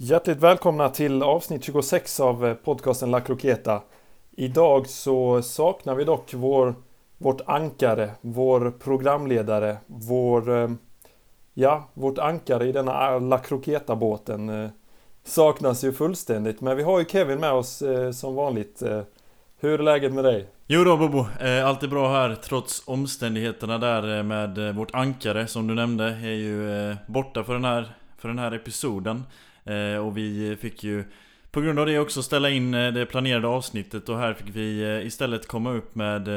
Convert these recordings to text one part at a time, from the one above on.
Hjärtligt välkomna till avsnitt 26 av eh, podcasten La Croqueta. Idag så saknar vi dock vår, vårt ankare, vår programledare, vår... Eh, ja, vårt ankare i denna eh, La Croqueta-båten saknas ju fullständigt. Men vi har ju Kevin med oss som vanligt. Hur är läget med dig? Jo då Bobo, allt är bra här trots omständigheterna där med vårt ankare som du nämnde är ju borta för den här, för den här episoden. Eh, och vi fick ju på grund av det också ställa in eh, det planerade avsnittet och här fick vi eh, istället komma upp med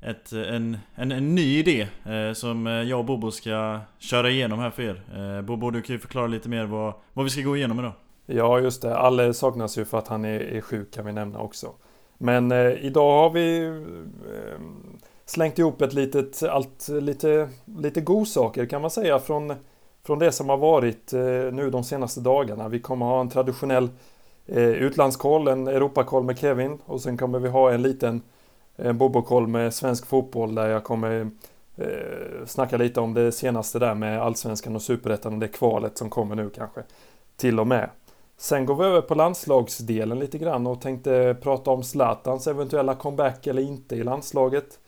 ett, en, en, en ny idé som jag och Bobo ska köra igenom här för er. Bobo, du kan ju förklara lite mer vad, vad vi ska gå igenom idag. Ja, just det. Alle saknas ju för att han är, är sjuk kan vi nämna också. Men eh, idag har vi eh, slängt ihop ett litet, allt, lite, lite godsaker kan man säga från från det som har varit eh, nu de senaste dagarna. Vi kommer ha en traditionell eh, utlandskoll, en Europakoll med Kevin och sen kommer vi ha en liten eh, en bobokoll med svensk fotboll där jag kommer eh, snacka lite om det senaste där med allsvenskan och superettan och det kvalet som kommer nu kanske. Till och med. Sen går vi över på landslagsdelen lite grann och tänkte prata om Zlatans eventuella comeback eller inte i landslaget.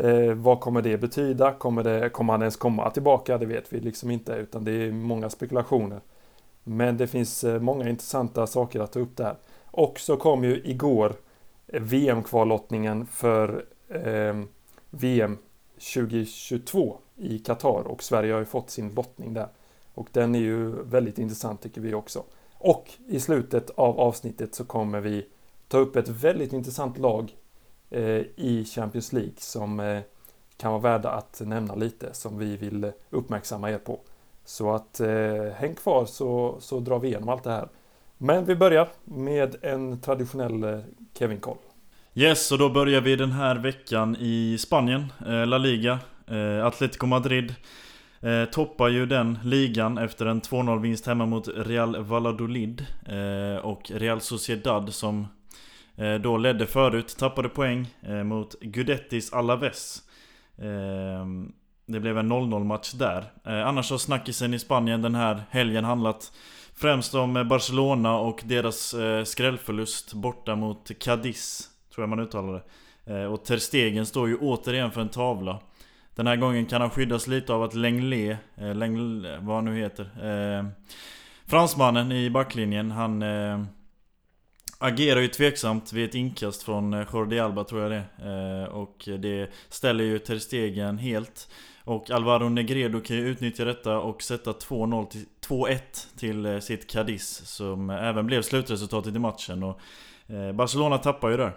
Eh, vad kommer det betyda? Kommer, det, kommer han ens komma tillbaka? Det vet vi liksom inte utan det är många spekulationer. Men det finns eh, många intressanta saker att ta upp där. Och så kom ju igår eh, VM-kvallottningen för eh, VM 2022 i Qatar och Sverige har ju fått sin lottning där. Och den är ju väldigt intressant tycker vi också. Och i slutet av avsnittet så kommer vi ta upp ett väldigt intressant lag Eh, i Champions League som eh, kan vara värda att nämna lite som vi vill uppmärksamma er på. Så att eh, häng kvar så, så drar vi igenom allt det här. Men vi börjar med en traditionell eh, Kevin-koll. Yes, och då börjar vi den här veckan i Spanien, La Liga. Atletico Madrid toppar ju den ligan efter en 2-0 vinst hemma mot Real Valladolid. och Real Sociedad som Eh, då ledde förut, tappade poäng eh, mot Gudettis Alaves. Eh, det blev en 0-0 match där. Annars har snackisen i Spanien den här helgen handlat främst om Barcelona och deras skrällförlust borta mot Cadiz. Tror jag man uttalar det. Och Ter Stegen står ju återigen för en tavla. Den här gången kan han skyddas lite av att Lenglet, Lenglet vad han nu heter. Fransmannen i backlinjen, han agerar ju tveksamt vid ett inkast från eh, Jordi Alba tror jag det eh, Och det ställer ju Ter Stegen helt. Och Alvaro Negredo kan ju utnyttja detta och sätta 2-0 till 2-1 till eh, sitt Cadiz Som även blev slutresultatet i matchen. Och Barcelona tappar ju där.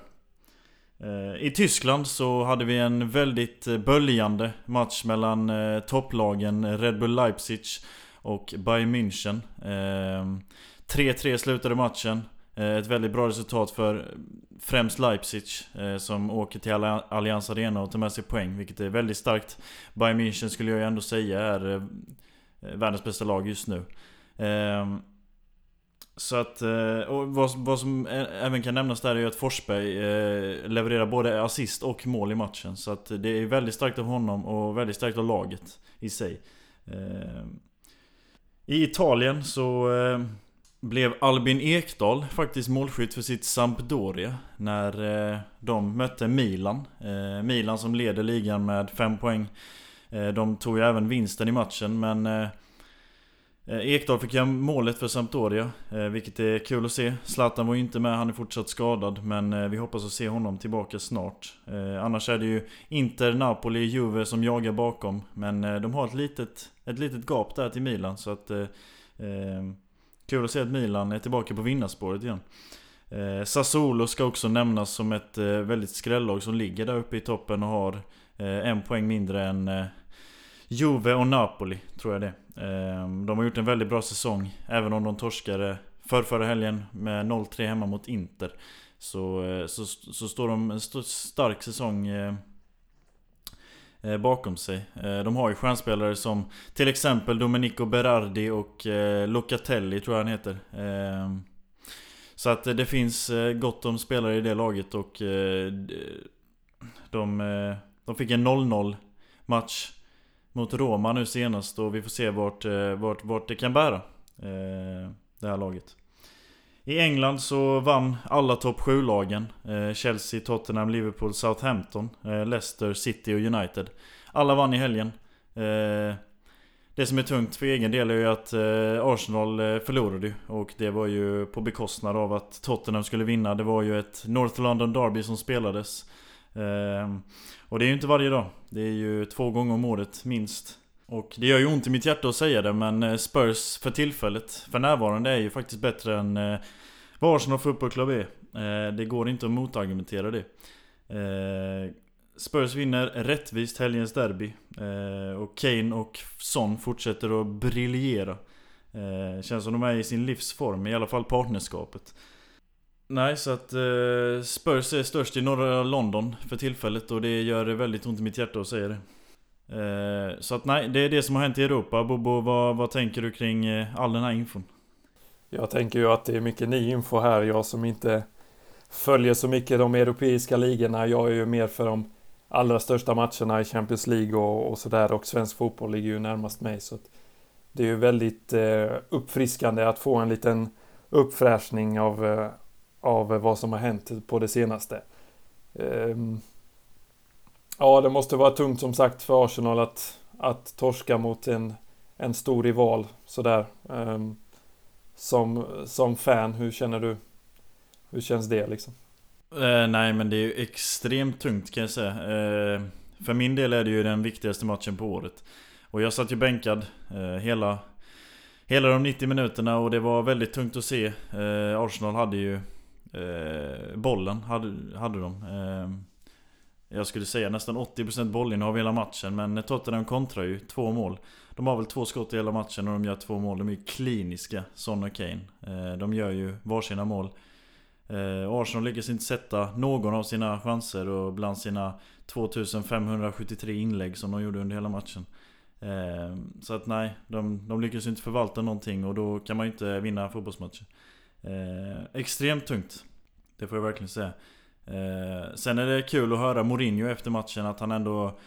I Tyskland så hade vi en väldigt böljande match mellan topplagen Red Bull Leipzig och Bayern München. 3-3 slutade matchen. Eh, ett väldigt bra resultat för främst Leipzig eh, som åker till Allianz Arena och tar med sig poäng, vilket är väldigt starkt. Bayern München skulle jag ändå säga är eh, världens bästa lag just nu. Ehm, så att, och vad, vad som även kan nämnas där är att Forsberg levererar både assist och mål i matchen. Så att det är väldigt starkt av honom och väldigt starkt av laget i sig. Ehm, I Italien så blev Albin Ekdal faktiskt målskytt för sitt Sampdoria när eh, de mötte Milan. Eh, Milan som leder ligan med 5 poäng. Eh, de tog ju även vinsten i matchen men eh, eh, Ekdal fick göra målet för Sampdoria, eh, vilket är kul att se. Zlatan var ju inte med, han är fortsatt skadad, men vi hoppas att se honom tillbaka snart. Annars är det ju Inter, Napoli, Juve som jagar bakom, men de har ett litet, ett litet gap där till Milan, så att Kul att se att Milan är tillbaka på vinnarspåret igen. Eh, Sassuolo ska också nämnas som ett eh, väldigt skrällag som ligger där uppe i toppen och har eh, en poäng mindre än eh, Juve och Napoli, tror jag det. Eh, de har gjort en väldigt bra säsong, även om de torskade för förra helgen med 0-3 hemma mot Inter. Så, eh, så, så står de en stark säsong Eh, Eh, bakom sig. Eh, de har ju stjärnspelare som till exempel Domenico Berardi och eh, Locatelli tror jag han heter. Så att det finns gott om spelare i det laget och de, de fick en 0-0 match mot Roma nu senast och vi får se vart, vart, vart det kan bära. det här laget. I England så vann alla topp 7-lagen. Eh, Chelsea, Tottenham, Liverpool, Southampton, eh, Leicester, City och United. Alla vann i helgen. Eh, det som är tungt för egen del är ju att Arsenal förlorade ju. Och det var ju på bekostnad av att Tottenham skulle vinna. Det var ju ett North London Derby som spelades. Och det är ju inte varje dag. Det är ju två gånger om året minst. Och det gör ju ont i mitt hjärta att säga det men eh, Spurs för tillfället, för närvarande är ju faktiskt bättre än vad Arsenal Football Club är. Eh, det går inte att motargumentera det. Eh, Spurs vinner rättvist helgens derby. Eh, och Kane och Son fortsätter att briljera. Känns som de är i sin livsform, i alla fall partnerskapet. Nej, så att Spurs är störst i norra London för tillfället och det gör väldigt ont i mitt hjärta att säga det. Eh, så att nej, det är det som har hänt i Europa. Bobo, vad, vad tänker du kring eh, all den här infon? Jag tänker ju att det är mycket ny info här. Jag som inte följer så mycket de europeiska ligorna. Jag är ju mer för de allra största matcherna i Champions League och, och sådär. Och svensk fotboll ligger ju närmast mig. Så det är ju väldigt eh, uppfriskande att få en liten uppfräschning av, eh, av vad som har hänt på det senaste. Ehm, ja, det måste vara tungt som sagt för Arsenal att, att torska mot en, en stor rival sådär. Um, som, som fan, hur känner du? Hur känns det liksom? Eh, nej men det är ju extremt tungt kan jag säga. Eh, för min del är det ju den viktigaste matchen på året. Och jag satt ju bänkad eh, hela, hela de 90 minuterna och det var väldigt tungt att se. Eh, Arsenal hade ju eh, bollen, hade, hade de. Ehm, jag skulle säga nästan 80% bollinnehav hela matchen men Tottenham kontrar ju två mål. De har väl två skott i hela matchen och de gör två mål. De är ju kliniska, Son och Kane. Eh, de gör ju varsina mål. Eh, Arsenal lyckas inte sätta någon av sina chanser och bland sina 2573 inlägg som de gjorde under hela matchen. Eh, så att nej, de, de lyckas inte förvalta någonting och då kan man ju inte vinna fotbollsmatcher. Extremt tungt. Det får jag verkligen säga. Eh, sen är det kul att höra Mourinho efter matchen att han ändå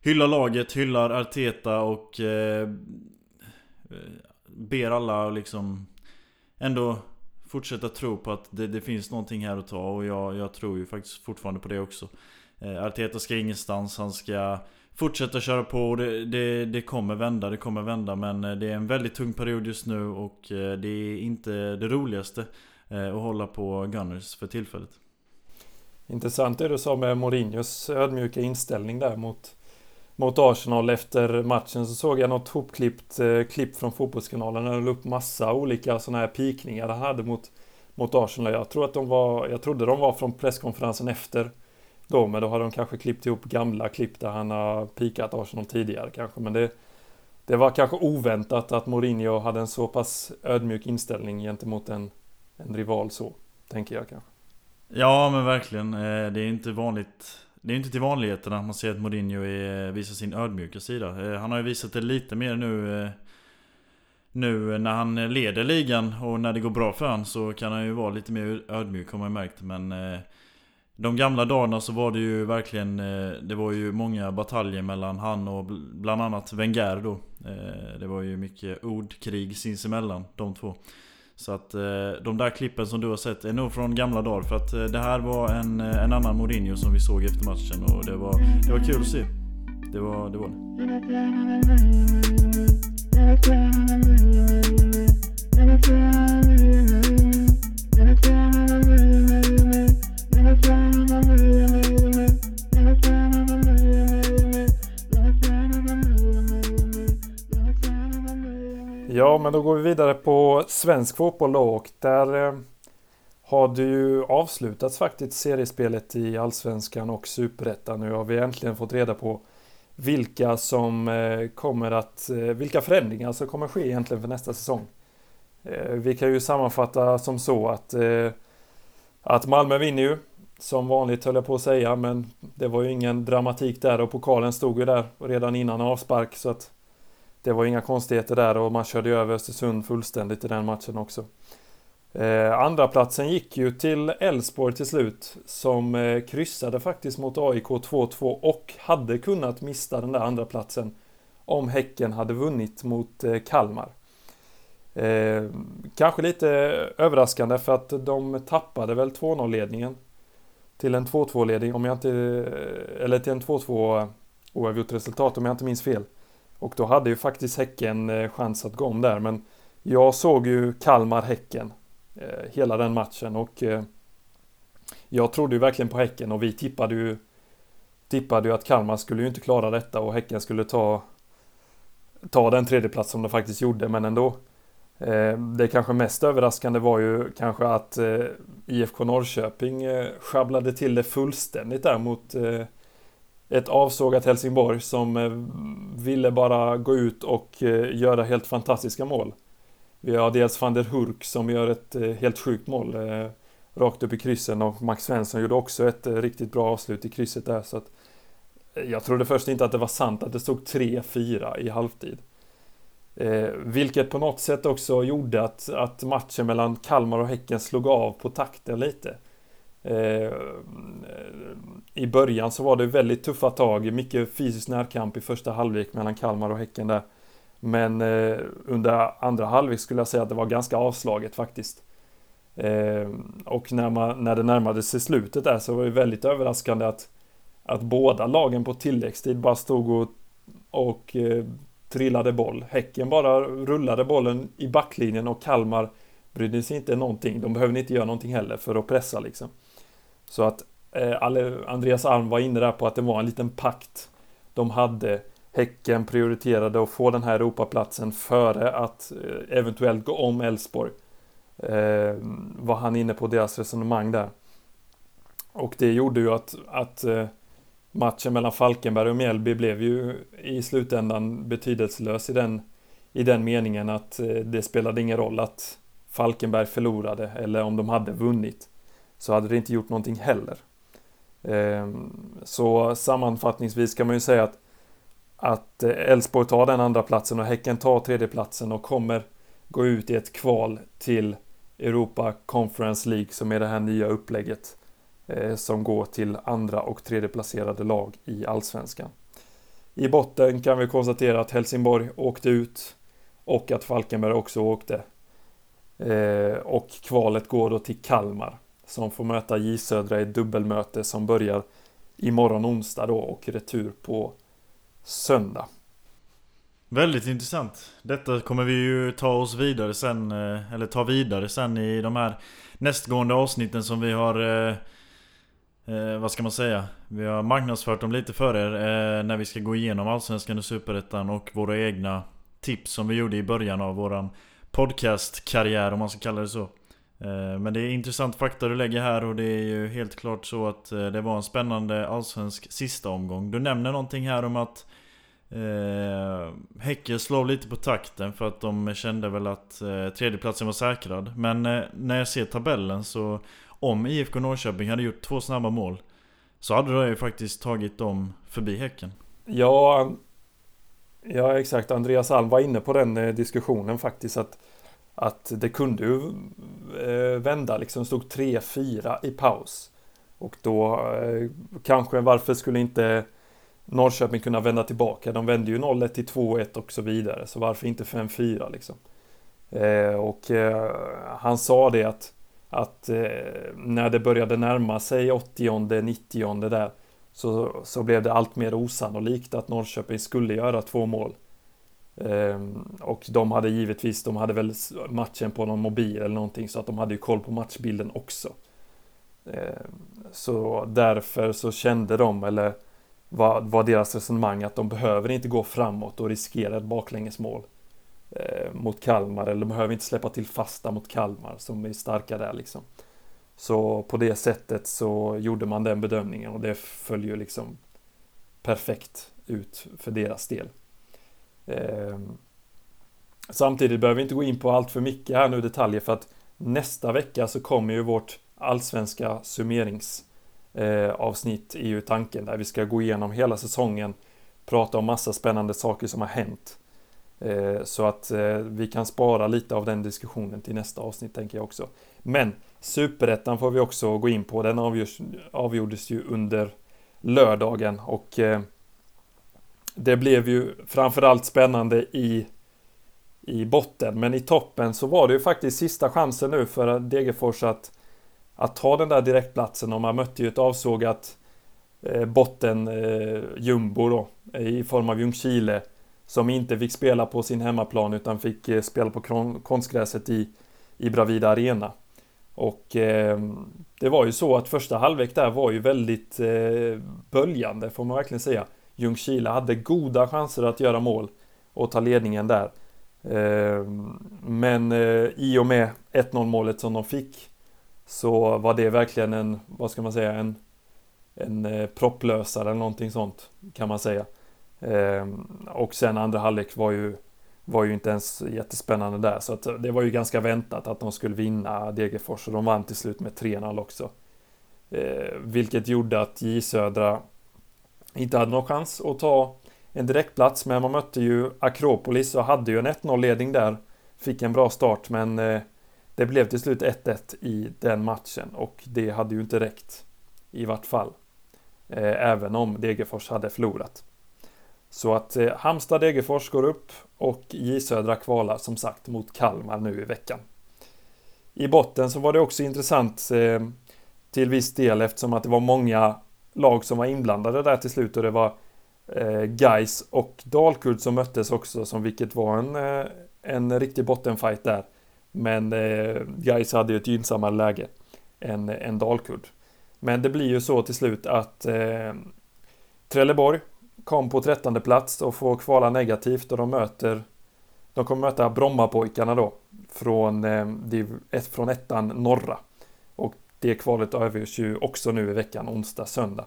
hyllar laget, hyllar Arteta och eh, ber alla liksom ändå fortsätta tro på att det, det, finns någonting här att ta och jag, jag tror ju faktiskt fortfarande på det också. Eh, Arteta ska ingenstans, han ska fortsätta köra på och det, det, det, kommer vända, det kommer vända men eh, det är en väldigt tung period just nu och eh, det är inte det roligaste att hålla på Gunners för tillfället. Intressant det du sa med Mourinhos ödmjuka inställning där mot mot Arsenal efter matchen så såg jag något hopklippt eh, klipp från Fotbollskanalen där de la upp massa olika sådana här pikningar han hade mot, mot Arsenal. Jag tror att de var, jag trodde de var från presskonferensen efter då, men då har de kanske klippt ihop gamla klipp där han har pikat Arsenal tidigare kanske. Men det, det var kanske oväntat att Mourinho hade en så pass ödmjuk inställning gentemot en, en rival så, tänker jag kanske. Ja men verkligen, eh, det är inte vanligt det är inte till vanligheterna att man ser att Mourinho är, visar sin ödmjuka sida. Eh, han har ju visat det lite mer nu eh, Nu när han leder ligan och när det går bra för honom så kan han ju vara lite mer ödmjuk har man ju märkt. Men De gamla dagarna så var det ju verkligen Det var ju många bataljer mellan han och bland annat Wenger då. Det var ju mycket ordkrig sinsemellan de två så att eh, de där klippen som du har sett är nog från gamla dagar för att eh, det här var en, eh, en annan Mourinho som vi såg efter matchen och det var, det var kul att se. Det var det. Var det. Ja, men då går vi vidare på svensk fotboll då och där eh, har det ju avslutats faktiskt seriespelet i Allsvenskan och Superettan. Nu har vi äntligen fått reda på vilka som eh, kommer att, eh, vilka förändringar som kommer ske egentligen för nästa säsong. Vi kan ju sammanfatta som så att, att Malmö vinner ju. Som vanligt höll jag på att säga, men det var ju ingen dramatik där och pokalen stod ju där redan innan avspark så att det var inga konstigheter där och man körde över Östersund fullständigt i den matchen också. Eh, andra platsen gick ju till Elfsborg till slut som eh, kryssade faktiskt mot AIK 2-2 och hade kunnat mista den där andra platsen om Häcken hade vunnit mot eh, Kalmar. Eh, kanske lite överraskande för att de tappade väl 2-0 ledningen till en 2-2 ledning om jag inte eh, eller till en 2-2 oavgjort resultat om jag inte minns fel. Och då hade ju faktiskt Häcken eh, chans att gå om där men jag såg ju Kalmar-Häcken eh, hela den matchen och eh, jag trodde ju verkligen på Häcken och vi tippade ju tippade ju att Kalmar skulle ju inte klara detta och Häcken skulle ta ta den tredjeplats som de faktiskt gjorde men ändå. Eh, det kanske mest överraskande var ju kanske att eh, IFK Norrköping eh, sjabblade till det fullständigt där mot eh, ett avsågat Helsingborg som eh, ville bara gå ut och eh, göra helt fantastiska mål. Vi har dels van der Hurk som gör ett eh, helt sjukt mål rakt upp i kryssen och Max Svensson gjorde också ett riktigt bra avslut i krysset där så att jag trodde först inte att det var sant att det stod 3-4 i halvtid. Eh, vilket på något sätt också gjorde att, att matchen mellan Kalmar och Häcken slog av på takten lite. Eh, I början så var det väldigt tuffa tag, mycket fysisk närkamp i första halvlek mellan Kalmar och Häcken där. Men eh, under andra halvlek skulle jag säga att det var ganska avslaget faktiskt. Eh, och när, man, när det närmade sig slutet där så var det väldigt överraskande att, att båda lagen på tilläggstid bara stod och, och eh, trillade boll. Häcken bara rullade bollen i backlinjen och Kalmar brydde sig inte någonting. De behövde inte göra någonting heller för att pressa liksom. Så att eh, Andreas Alm var inne där på att det var en liten pakt de hade. Häcken prioriterade att få den här Europaplatsen före att eh, eventuellt gå om Elfsborg. Eh, var han inne på deras resonemang där. Och det gjorde ju att, att eh, matchen mellan Falkenberg och Mjällby blev ju i slutändan betydelselös i den, i den meningen att det spelade ingen roll att Falkenberg förlorade eller om de hade vunnit så hade det inte gjort någonting heller. Ehm, så sammanfattningsvis kan man ju säga att att eh, Elfsborg tar den andra platsen och Häcken tar tredjeplatsen och kommer gå ut i ett kval till Europa Conference League som är det här nya upplägget Eh, som går till andra och tredje placerade lag i Allsvenskan. I botten kan vi konstatera att Helsingborg åkte ut och att Falkenberg också åkte. Eh, och kvalet går då till Kalmar som får möta J Södra i dubbelmöte som börjar imorgon onsdag då och retur på söndag. Väldigt intressant. Detta kommer vi ju ta oss vidare sen, eh, eller ta vidare sen i de här nästgående avsnitten som vi har eh, eh, vad ska man säga? Vi har marknadsfört dem lite för er eh, när vi ska gå igenom Allsvenskan och Superettan och våra egna tips som vi gjorde i början av våran podcastkarriär om man ska kalla det så. Eh, men det är intressant fakta du lägger här och det är ju helt klart så att eh, det var en spännande allsvensk sista omgång. Du nämner någonting här om att eh, Häcken slår lite på takten för att de kände väl att eh, tredjeplatsen var säkrad. Men eh, när jag ser tabellen så om IFK Norrköping hade gjort två snabba mål så hade det ju faktiskt tagit dem förbi Häcken. Ja, ja exakt. Andreas Alm var inne på den eh, diskussionen faktiskt. Att, att det kunde ju eh, vända liksom. Stod 3-4 i paus. Och då eh, kanske varför skulle inte Norrköping kunna vända tillbaka? De vände ju 0-1 till 2-1 och så vidare. Så varför inte 5-4 liksom? Eh, och han sa det att att när det började närma sig 80 90 där så, så blev det allt mer osannolikt att Norrköping skulle göra två mål. Ehm, och de hade givetvis, de hade väl matchen på någon mobil eller någonting så att de hade ju koll på matchbilden också. Ehm, så därför så kände de, eller var, var deras resonemang att de behöver inte gå framåt och riskera ett baklängesmål eh, mot Kalmar eller de behöver inte släppa till fasta mot Kalmar som är starka där liksom. Så på det sättet så gjorde man den bedömningen och det föll ju liksom perfekt ut för deras del. Eh, samtidigt behöver vi inte gå in på allt för mycket här nu detaljer för att nästa vecka så kommer ju vårt allsvenska summeringsavsnitt eh, EU-tanken där vi ska gå igenom hela säsongen, prata om massa spännande saker som har hänt eh, så att eh, vi kan spara lite av den diskussionen till nästa avsnitt tänker jag också. Men Superettan får vi också gå in på. Den avgjordes ju under lördagen och det blev ju framförallt spännande i i botten. Men i toppen så var det ju faktiskt sista chansen nu för Degerfors att, att ta den där direktplatsen och man mötte ju ett avsågat eh, bottenjumbo eh, då i form av Ljungskile som inte fick spela på sin hemmaplan utan fick eh, spela på konstgräset i, i Bravida Arena. Och eh, det var ju så att första halvlek där var ju väldigt eh, böljande får man verkligen säga. Ljungskile hade goda chanser att göra mål och ta ledningen där. Eh, men eh, i och med 1-0 målet som de fick så var det verkligen en, vad ska man säga, en, en eh, propplösare eller någonting sånt kan man säga. Och sen andra halvlek var ju, var ju inte ens jättespännande där. Så att det var ju ganska väntat att de skulle vinna Degerfors och de vann till slut med 3-0 också. Vilket gjorde att J Södra inte hade någon chans att ta en direktplats. Men man mötte ju Akropolis och hade ju en 1-0-ledning där. Fick en bra start men eh, det blev till slut 1-1 i den matchen och det hade ju inte räckt. I vart fall. Eh, även om Degerfors hade förlorat. Så att eh, Halmstad-Degerfors går upp och J Södra kvalar som sagt mot Kalmar nu i veckan. I botten så var det också intressant till viss del eftersom att det var många lag som var inblandade där till slut och det var eh, Geis och Dalkurd som möttes också som vilket var en, eh, en riktig bottenfight där. Men eh, Geis hade ju ett gynnsammare läge än, än Dalkurd. Men det blir ju så till slut att eh, Trelleborg kom på trettonde plats och får kvala negativt och de möter De kommer möta Brommapojkarna då från, eh, från ettan norra. Det kvalet avgörs ju också nu i veckan, onsdag, söndag.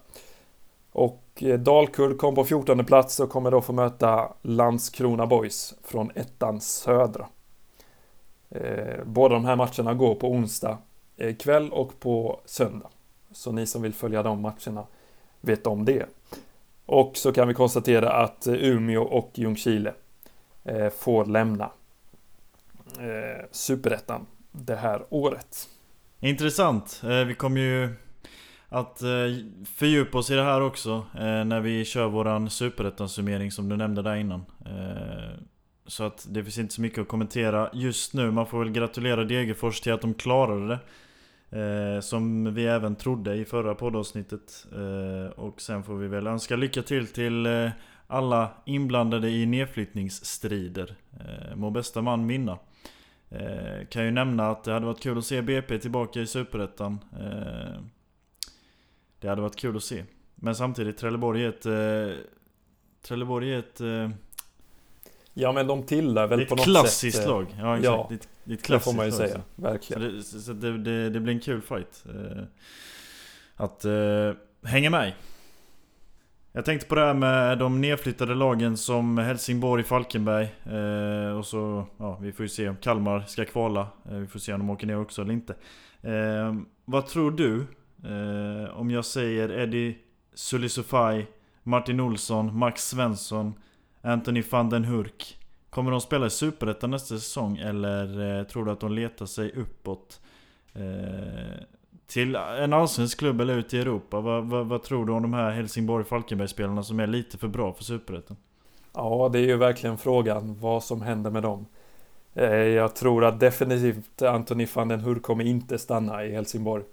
Och eh, Dalkurd kom på 14 plats och kommer då få möta Landskrona Boys från ettan södra. Eh, båda de här matcherna går på onsdag eh, kväll och på söndag. Så ni som vill följa de matcherna vet om det. Och så kan vi konstatera att Umeå och Ljungskile får lämna Superettan det här året. Intressant. Eh, vi kommer ju att eh, fördjupa oss i det här också eh, när vi kör våran Superettan-summering som du nämnde där innan. Så att det finns inte så mycket att kommentera just nu. Man får väl gratulera Degerfors till att de klarade det. Eh, som vi även trodde i förra poddavsnittet. Eh, och sen får vi väl önska lycka till till eh, alla inblandade i nedflyttningsstrider. Eh, må bästa man vinna. Eh, kan ju nämna att det hade varit kul att se BP tillbaka i Superettan. Eh, det hade varit kul att se. Men samtidigt, Trelleborg är ett... Eh, Trelleborg är ett... Eh, Ja men de tillhör väl på något sätt... Är ett klassiskt lag. Ja exakt. Ja, det, är ett, klassiskt det får man ju lag, säga. Verkligen. Så, det, så det, det, det, blir en kul fight. Eh, att eh, hänga med jag tänkte på det här med de nedflyttade lagen som Helsingborg, Falkenberg eh, och så, ja vi får ju se om Kalmar ska kvala. Eh, vi får se om de åker ner också eller inte. Eh, vad tror du? Eh, om jag säger Eddie Sulisufaj, Martin Olsson, Max Svensson Anthony van den Hurk. Kommer de spela i Superettan nästa säsong eller eh, tror du att de letar sig uppåt? Eh, till en allsvensk klubb eller ut i Europa? Vad, vad, vad tror du om de här Helsingborg-Falkenberg-spelarna som är lite för bra för Superettan? Ja, det är ju verkligen frågan vad som händer med dem. Eh, jag tror att definitivt Anthony van den Hurk kommer inte stanna i Helsingborg.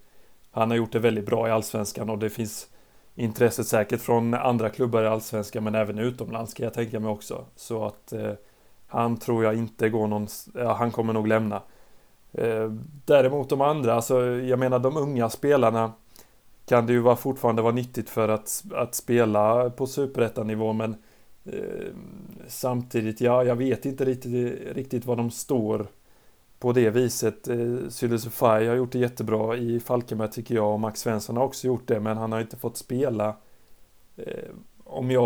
Han har gjort det väldigt bra i Allsvenskan och det finns intresset säkert från andra klubbar i Allsvenskan men även utomlands kan jag tänka mig också. Så att eh, han tror jag inte går någon, ja, han kommer nog lämna. Eh, däremot de andra, alltså jag menar de unga spelarna kan det ju vara, fortfarande vara nyttigt för att, att spela på superettanivå men eh, samtidigt, ja, jag vet inte riktigt, riktigt var de står på det viset. Eh, Sylisufaj har gjort det jättebra i Falkenberg tycker jag och Max Svensson har också gjort det men han har inte fått spela eh, om jag,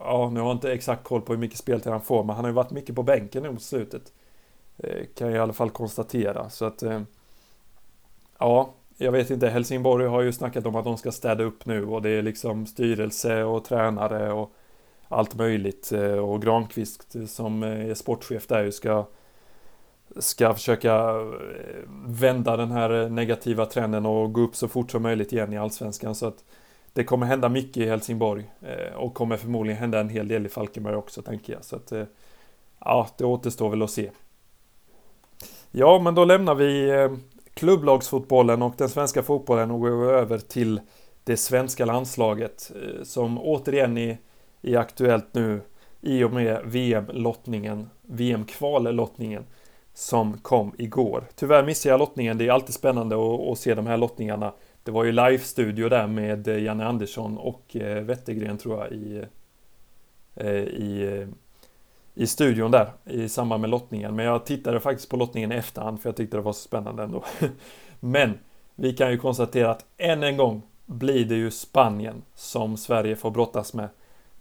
ja nu har jag inte exakt koll på hur mycket speltid han får men han har ju varit mycket på bänken nu mot slutet. Eh, kan jag i alla fall konstatera så att eh, ja, jag vet inte, Helsingborg har ju snackat om att de ska städa upp nu och det är liksom styrelse och tränare och allt möjligt eh, och Granqvist som är sportchef där ska ska försöka vända den här negativa trenden och gå upp så fort som möjligt igen i Allsvenskan. Så att det kommer hända mycket i Helsingborg och kommer förmodligen hända en hel del i Falkenberg också tänker jag. Så att, ja, det återstår väl att se. Ja, men då lämnar vi eh, klubblagsfotbollen och den svenska fotbollen och går över till det svenska landslaget eh, som återigen är, är aktuellt nu i och med VM-lottningen, VM-kvallottningen som kom igår. Tyvärr missade jag lottningen, det är alltid spännande att, att se de här lottningarna. Det var ju live-studio där med eh, Janne Andersson och Wettergren tror jag i, i i studion där i samband med lottningen. Men jag tittade faktiskt på lottningen i efterhand för jag tyckte det var så spännande ändå. Men vi kan ju konstatera att än en gång blir det ju Spanien som Sverige får brottas med.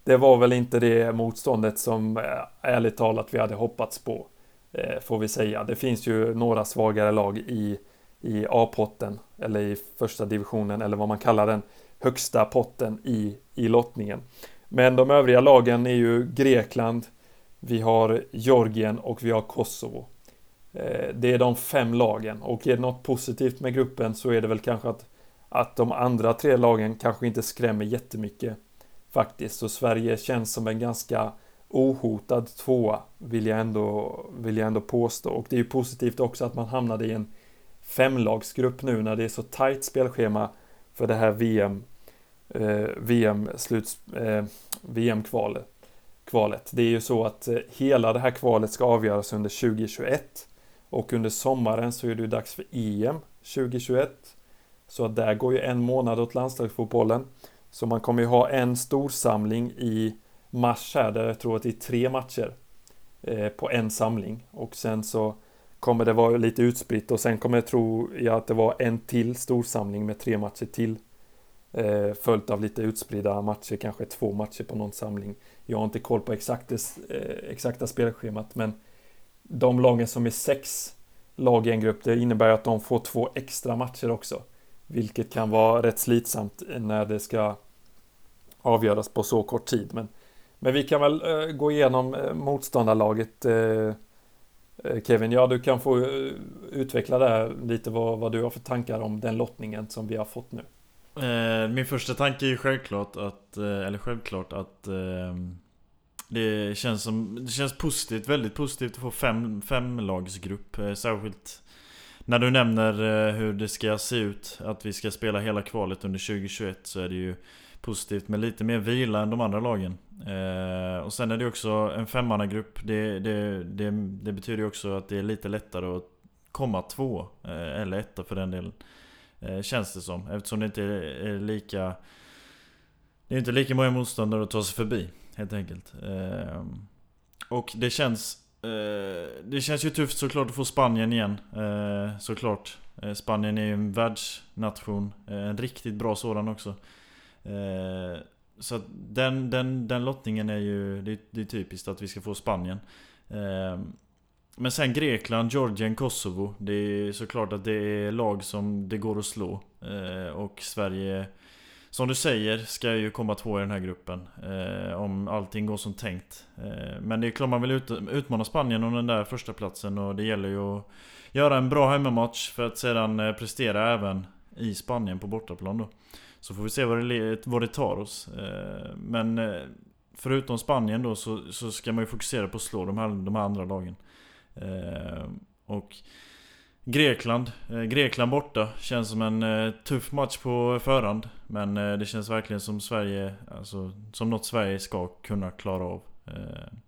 Det var väl inte det motståndet som eh, ärligt talat vi hade hoppats på. Eh, får vi säga. Det finns ju några svagare lag i, i A-potten eller i första divisionen eller vad man kallar den högsta potten i, i lottningen. Men de övriga lagen är ju Grekland, vi har Georgien och vi har Kosovo. Eh, det är de fem lagen och är det något positivt med gruppen så är det väl kanske att, att de andra tre lagen kanske inte skrämmer jättemycket faktiskt. Så Sverige känns som en ganska ohotad tvåa vill jag ändå, vill jag ändå påstå. Och det är ju positivt också att man hamnade i en femlagsgrupp nu när det är så tajt spelschema för det här VM eh, VM sluts eh, VM-kvalet kvalet. Det är ju så att eh, hela det här kvalet ska avgöras under 2021 och under sommaren så är det ju dags för EM 2021. Så att där går ju en månad åt landslagsfotbollen. Så man kommer ju ha en storsamling i mars här där jag tror att det är tre matcher eh, på en samling och sen så kommer det vara lite utspritt och sen kommer jag tro jag att det var en till storsamling med tre matcher till eh, följt av lite utspridda matcher, kanske två matcher på någon samling jag har inte koll på exakt, eh, exakta spelschemat men de lagen som är sex lag i en grupp, det innebär att de får två extra matcher också. Vilket kan vara rätt slitsamt när det ska avgöras på så kort tid. Men, men vi kan väl eh, gå igenom eh, motståndarlaget Eh, eh Kevin, ja du kan få eh, utveckla det här lite vad, vad du har för tankar om den lottningen som vi har fått nu. Eh, min första tanke är ju självklart att, eh, eller självklart att eh, det känns som, det känns positivt, väldigt positivt att få fem, lagsgrupp. Eh, särskilt när du nämner eh, hur det ska se ut, att vi ska spela hela kvalet under 2021 så är det ju positivt med lite mer vila än de andra lagen. Eh, och sen är det också en femmannagrupp. Det, det, det, det betyder ju också att det är lite lättare att komma två, eh, eller etta för den delen. Eh, känns det som. Eftersom det inte är lika... Det är inte lika många motståndare att ta sig förbi. Helt enkelt. Eh, och det känns... Eh, det känns ju tufft såklart att få Spanien igen. Såklart. Spanien är ju en världsnation. En riktigt bra sådan också. Så den, den, den lottningen är ju... Det är typiskt att vi ska få Spanien. Men sen Grekland, Georgien, Kosovo. Det är såklart att det är lag som det går att slå. Eh, och Sverige, som du säger, ska ju komma två i den här gruppen. Eh, om allting går som tänkt. Eh, men det är klart man vill ut, utmana Spanien om den där första platsen och det gäller ju att göra en bra hemmamatch för att sedan eh, prestera även i Spanien på bortaplan då. Så får vi se vad det, vad det tar oss. Eh, men eh, förutom Spanien då så, så ska man ju fokusera på att slå de här, de här andra lagen. Eh, och Grekland, eh, Grekland borta känns som en eh, tuff match på förhand. Men eh, det känns verkligen som Sverige, alltså som något Sverige ska kunna klara av. Ehm,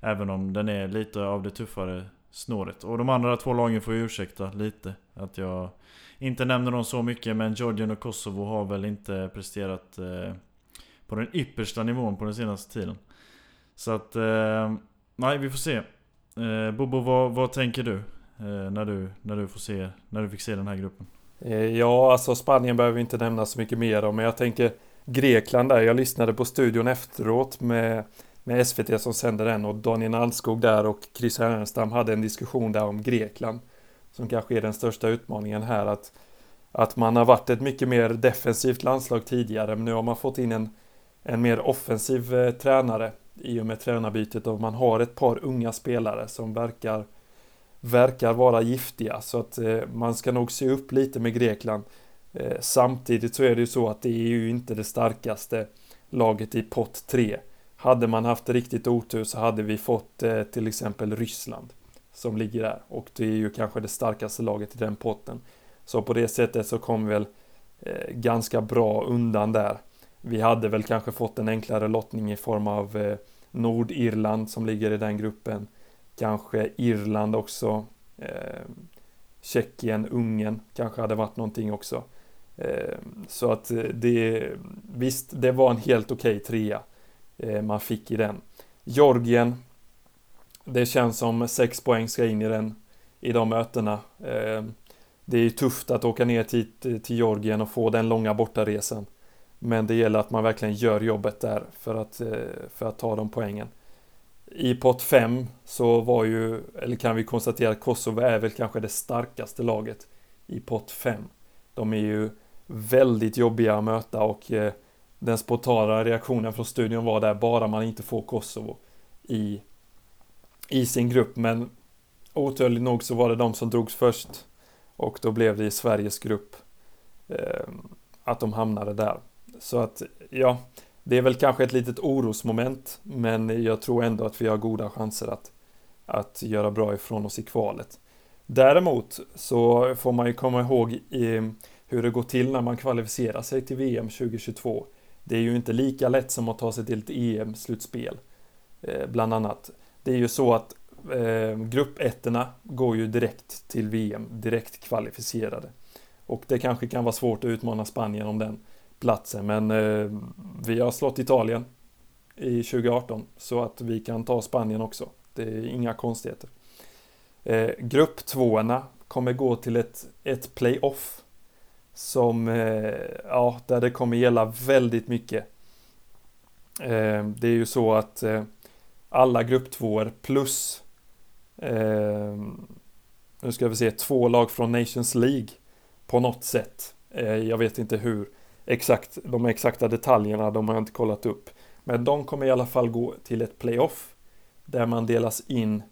även om den är lite av det tuffare snåret. Och de andra två lagen får ju ursäkta lite. Att jag inte nämner dem så mycket men Georgien och Kosovo har väl inte presterat eh, på den yppersta nivån på den senaste tiden. Så att, ehm, nej vi får se. Eh, Bobo, vad, vad tänker du? Eh, när du, när du får se, när du fick se den här gruppen? Eh, ja, alltså Spanien behöver vi inte nämna så mycket mer om, men jag tänker Grekland där. Jag lyssnade på studion efteråt med, med SVT som sände den och Daniel Alskog där och Chris Härenstam hade en diskussion där om Grekland. Som kanske är den största utmaningen här att, att man har varit ett mycket mer defensivt landslag tidigare men nu har man fått in en, en mer offensiv eh, tränare i och med tränarbytet och man har ett par unga spelare som verkar verkar vara giftiga så att eh, man ska nog se upp lite med Grekland. Eh, samtidigt så är det ju så att det är ju inte det starkaste laget i pott 3. hade man haft riktigt otur så hade vi fått eh, till exempel Ryssland som ligger där och det är ju kanske det starkaste laget i den potten. Så på det sättet så kom väl eh, ganska bra undan där. Vi hade väl kanske fått en enklare lottning i form av eh, Nordirland som ligger i den gruppen. Kanske Irland också. Eh, Tjeckien, Ungern kanske hade varit någonting också. Eh, så att eh, det, visst, det var en helt okej okay trea eh, man fick i den. Georgien, det känns som sex poäng ska in i den, i de mötena. Eh, det är ju tufft att åka ner till, till Georgien och få den långa bortaresan. Men det gäller att man verkligen gör jobbet där för att, eh, för att ta de poängen. I pott 5 så var ju, eller kan vi konstatera att Kosovo är väl kanske det starkaste laget i pott 5. De är ju väldigt jobbiga att möta och eh, den spontana reaktionen från studion var där bara man inte får Kosovo i, i sin grupp. Men oturligt nog så var det de som drogs först och då blev det i Sveriges grupp eh, att de hamnade där. Så att ja, det är väl kanske ett litet orosmoment men jag tror ändå att vi har goda chanser att, att göra bra ifrån oss i kvalet. Däremot så får man ju komma ihåg i, hur det går till när man kvalificerar sig till VM 2022. Det är ju inte lika lätt som att ta sig till ett EM-slutspel, eh, bland annat. Det är ju så att eh, gruppettorna går ju direkt till VM, direkt kvalificerade. Och det kanske kan vara svårt att utmana Spanien om den platsen, men eh, vi har slått Italien i 2018 så att vi kan ta Spanien också. Det är inga konstigheter. Eh, grupptvåorna kommer gå till ett, ett playoff som, eh, ja, där det kommer gälla väldigt mycket. Eh, det är ju så att eh, alla grupptvåor plus eh, nu ska vi se, två lag från Nations League på något sätt. Eh, jag vet inte hur exakt, de exakta detaljerna, de har jag inte kollat upp. Men de kommer i alla fall gå till ett playoff där man delas in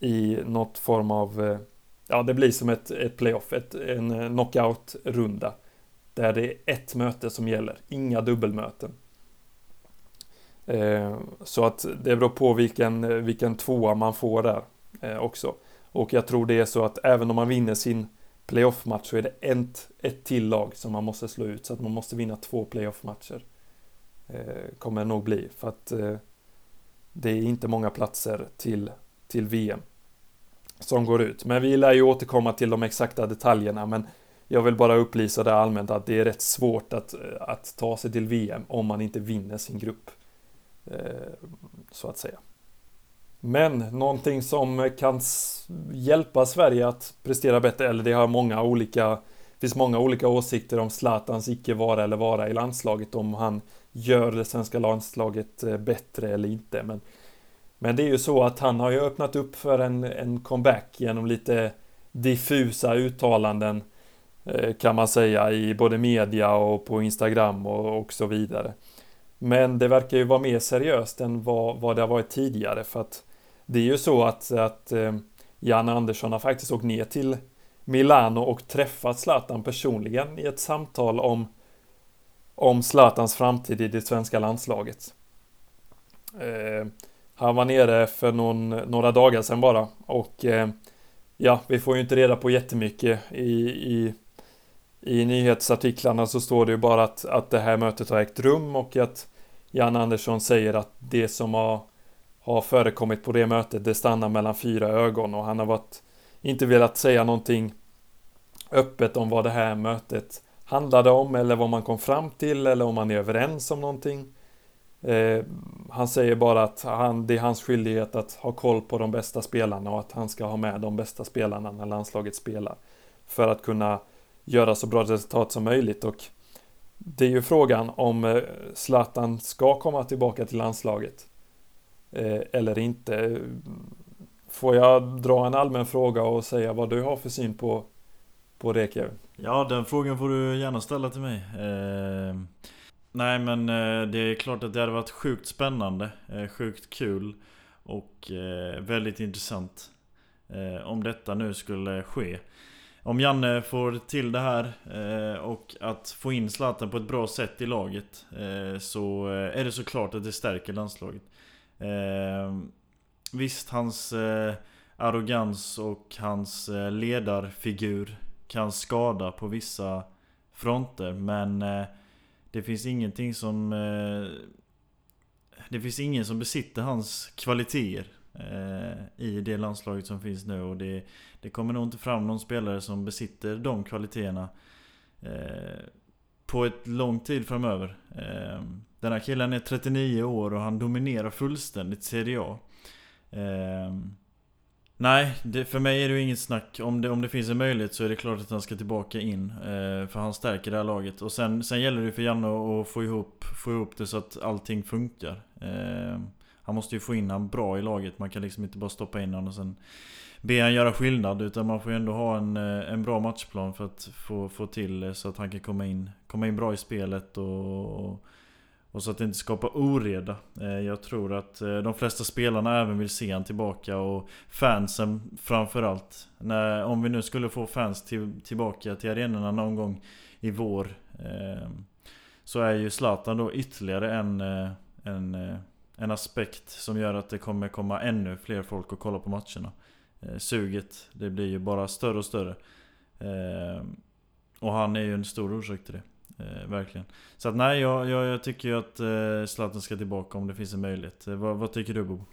i något form av eh, ja, det blir som ett, ett playoff, ett, en eh, knockout-runda. Där det är ett möte som gäller, inga dubbelmöten. Eh, så att det beror på vilken, vilken tvåa man får där eh, också. Och jag tror det är så att även om man vinner sin playoff-match så är det ett, ett till lag som man måste slå ut. Så att man måste vinna två playoff-matcher. Eh, kommer det nog bli. För att eh, det är inte många platser till, till VM som går ut. Men vi lär ju återkomma till de exakta detaljerna, men jag vill bara upplysa det allmänt att det är rätt svårt att, eh, att ta sig till VM om man inte vinner sin grupp. Eh, så att säga. Men någonting som kan hjälpa Sverige att prestera bättre, eller det har många olika det finns många olika åsikter om Zlatans icke vara eller vara i landslaget, om han gör det svenska landslaget eh, bättre eller inte. Men men det är ju så att han har ju öppnat upp för en, en comeback genom lite diffusa uttalanden eh, kan man säga i både media och på Instagram och, och så vidare. Men det verkar ju vara mer seriöst än vad, vad det har varit tidigare för att det är ju så att, att eh, Jan Andersson har faktiskt åkt ner till Milano och träffat Zlatan personligen i ett samtal om om Zlatans framtid i det svenska landslaget. Eh, han var nere för någon, några dagar sedan bara och eh, ja, vi får ju inte reda på jättemycket i, i, i nyhetsartiklarna så står det ju bara att, att det här mötet har ägt rum och att Jan Andersson säger att det som har, har förekommit på det mötet det stannar mellan fyra ögon och han har varit, inte velat säga någonting öppet om vad det här mötet handlade om eller vad man kom fram till eller om man är överens om någonting. Eh, han säger bara att han, det är hans skyldighet att ha koll på de bästa spelarna och att han ska ha med de bästa spelarna när landslaget spelar. För att kunna göra så bra resultat som möjligt och det är ju frågan om eh, Zlatan ska komma tillbaka till landslaget Eh, eller inte. Får jag dra en allmän fråga och säga vad du har för syn på, på Rekev? Ja, den frågan får du gärna ställa till mig. Eh... Nej men eh, det är klart att det hade varit sjukt spännande, eh, sjukt kul och väldigt intressant om detta nu skulle ske. om Janne får till det här och att få in Zlatan på ett bra sätt i laget så är det såklart att det stärker landslaget. Eh, visst, hans eh, arrogans och hans eh, ledarfigur kan skada på vissa fronter men eh, det finns ingenting som eh, det finns ingen som besitter hans kvaliteter eh, i det landslaget som finns nu. Och det, det kommer nog inte fram någon spelare som besitter de kvaliteterna eh, på ett lång tid framöver. Ehm, den här killen är 39 år och han dominerar fullständigt Serie A. Ehm, nej, det, för mig är det ju inget snack. Om det, om det finns en möjlighet så är det klart att han ska tillbaka in. Eh, för han stärker det här laget. Och sen, sen gäller det för Janne att få ihop, få ihop det så att allting funkar. Eh, han måste ju få in honom bra i laget. Man kan liksom inte bara stoppa in honom och sen be han göra skillnad. Utan man får ju ändå ha en, eh, en bra matchplan för att få, få till så att han kan komma in, komma in bra i spelet och, och och så att det inte skapar oreda. Eh, jag tror att eh, de flesta spelarna även vill se han tillbaka och fansen framförallt. När, om vi nu skulle få fans till, tillbaka till arenorna någon gång i vår. Eh, så är ju Zlatan då ytterligare en, en, en aspekt som gör att det kommer komma ännu fler folk och kolla på matcherna. Eh, suget, det blir ju bara större och större. Eh, och han är ju en stor orsak till det. Eh, verkligen. Så att nej, jag, jag, jag tycker ju att eh, Zlatan ska tillbaka om det finns en möjlighet. Eh, vad, vad, tycker du Bo?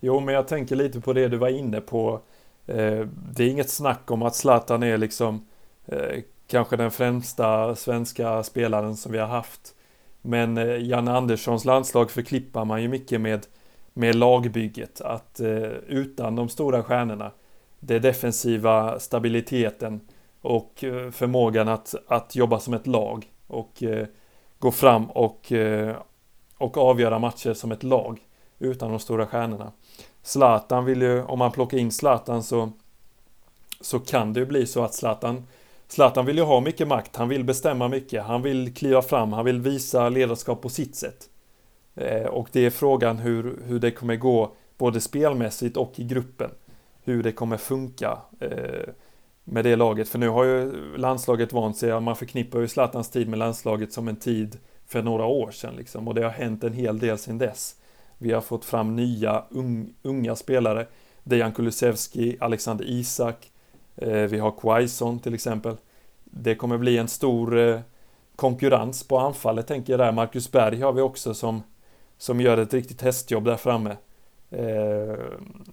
Jo, men jag tänker lite på det du var inne på. Eh, det är inget snack om att Zlatan är liksom eh, kanske den främsta svenska spelaren som vi har haft. Men eh, Janne Anderssons landslag förklippar man ju mycket med, med lagbygget. Att eh, utan de stora stjärnorna, det defensiva stabiliteten och eh, förmågan att, att jobba som ett lag och eh, gå fram och, eh, och avgöra matcher som ett lag utan de stora stjärnorna. Zlatan vill ju, om man plockar in Zlatan så så kan det ju bli så att Zlatan Zlatan vill ju ha mycket makt, han vill bestämma mycket, han vill kliva fram, han vill visa ledarskap på sitt sätt. Eh, och det är frågan hur, hur det kommer gå både spelmässigt och i gruppen. Hur det kommer funka. Eh, med det laget. För nu har ju landslaget vant sig, man förknippar ju Zlatans tid med landslaget som en tid för några år sedan liksom. Och det har hänt en hel del sedan dess. Vi har fått fram nya unga spelare. Dejan Kulusevski, Alexander Isak, eh, vi har Quaison till exempel. Det kommer bli en stor eh, konkurrens på anfallet tänker jag där. Marcus Berg har vi också som, som gör ett riktigt hästjobb där framme. Eh,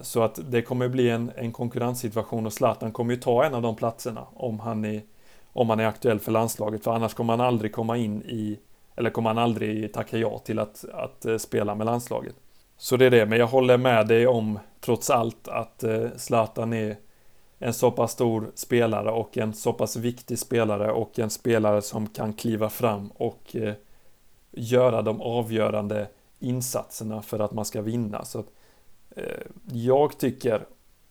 så att det kommer bli en, en konkurrenssituation och Zlatan kommer ju ta en av de platserna om han är, om han är aktuell för landslaget. För annars kommer han aldrig komma in i, eller kommer han aldrig tacka ja till att, att eh, spela med landslaget. Så det är det, men jag håller med dig om trots allt att eh, Zlatan är en så pass stor spelare och en så pass viktig spelare och en spelare som kan kliva fram och eh, göra de avgörande insatserna för att man ska vinna. Så Eh, jag tycker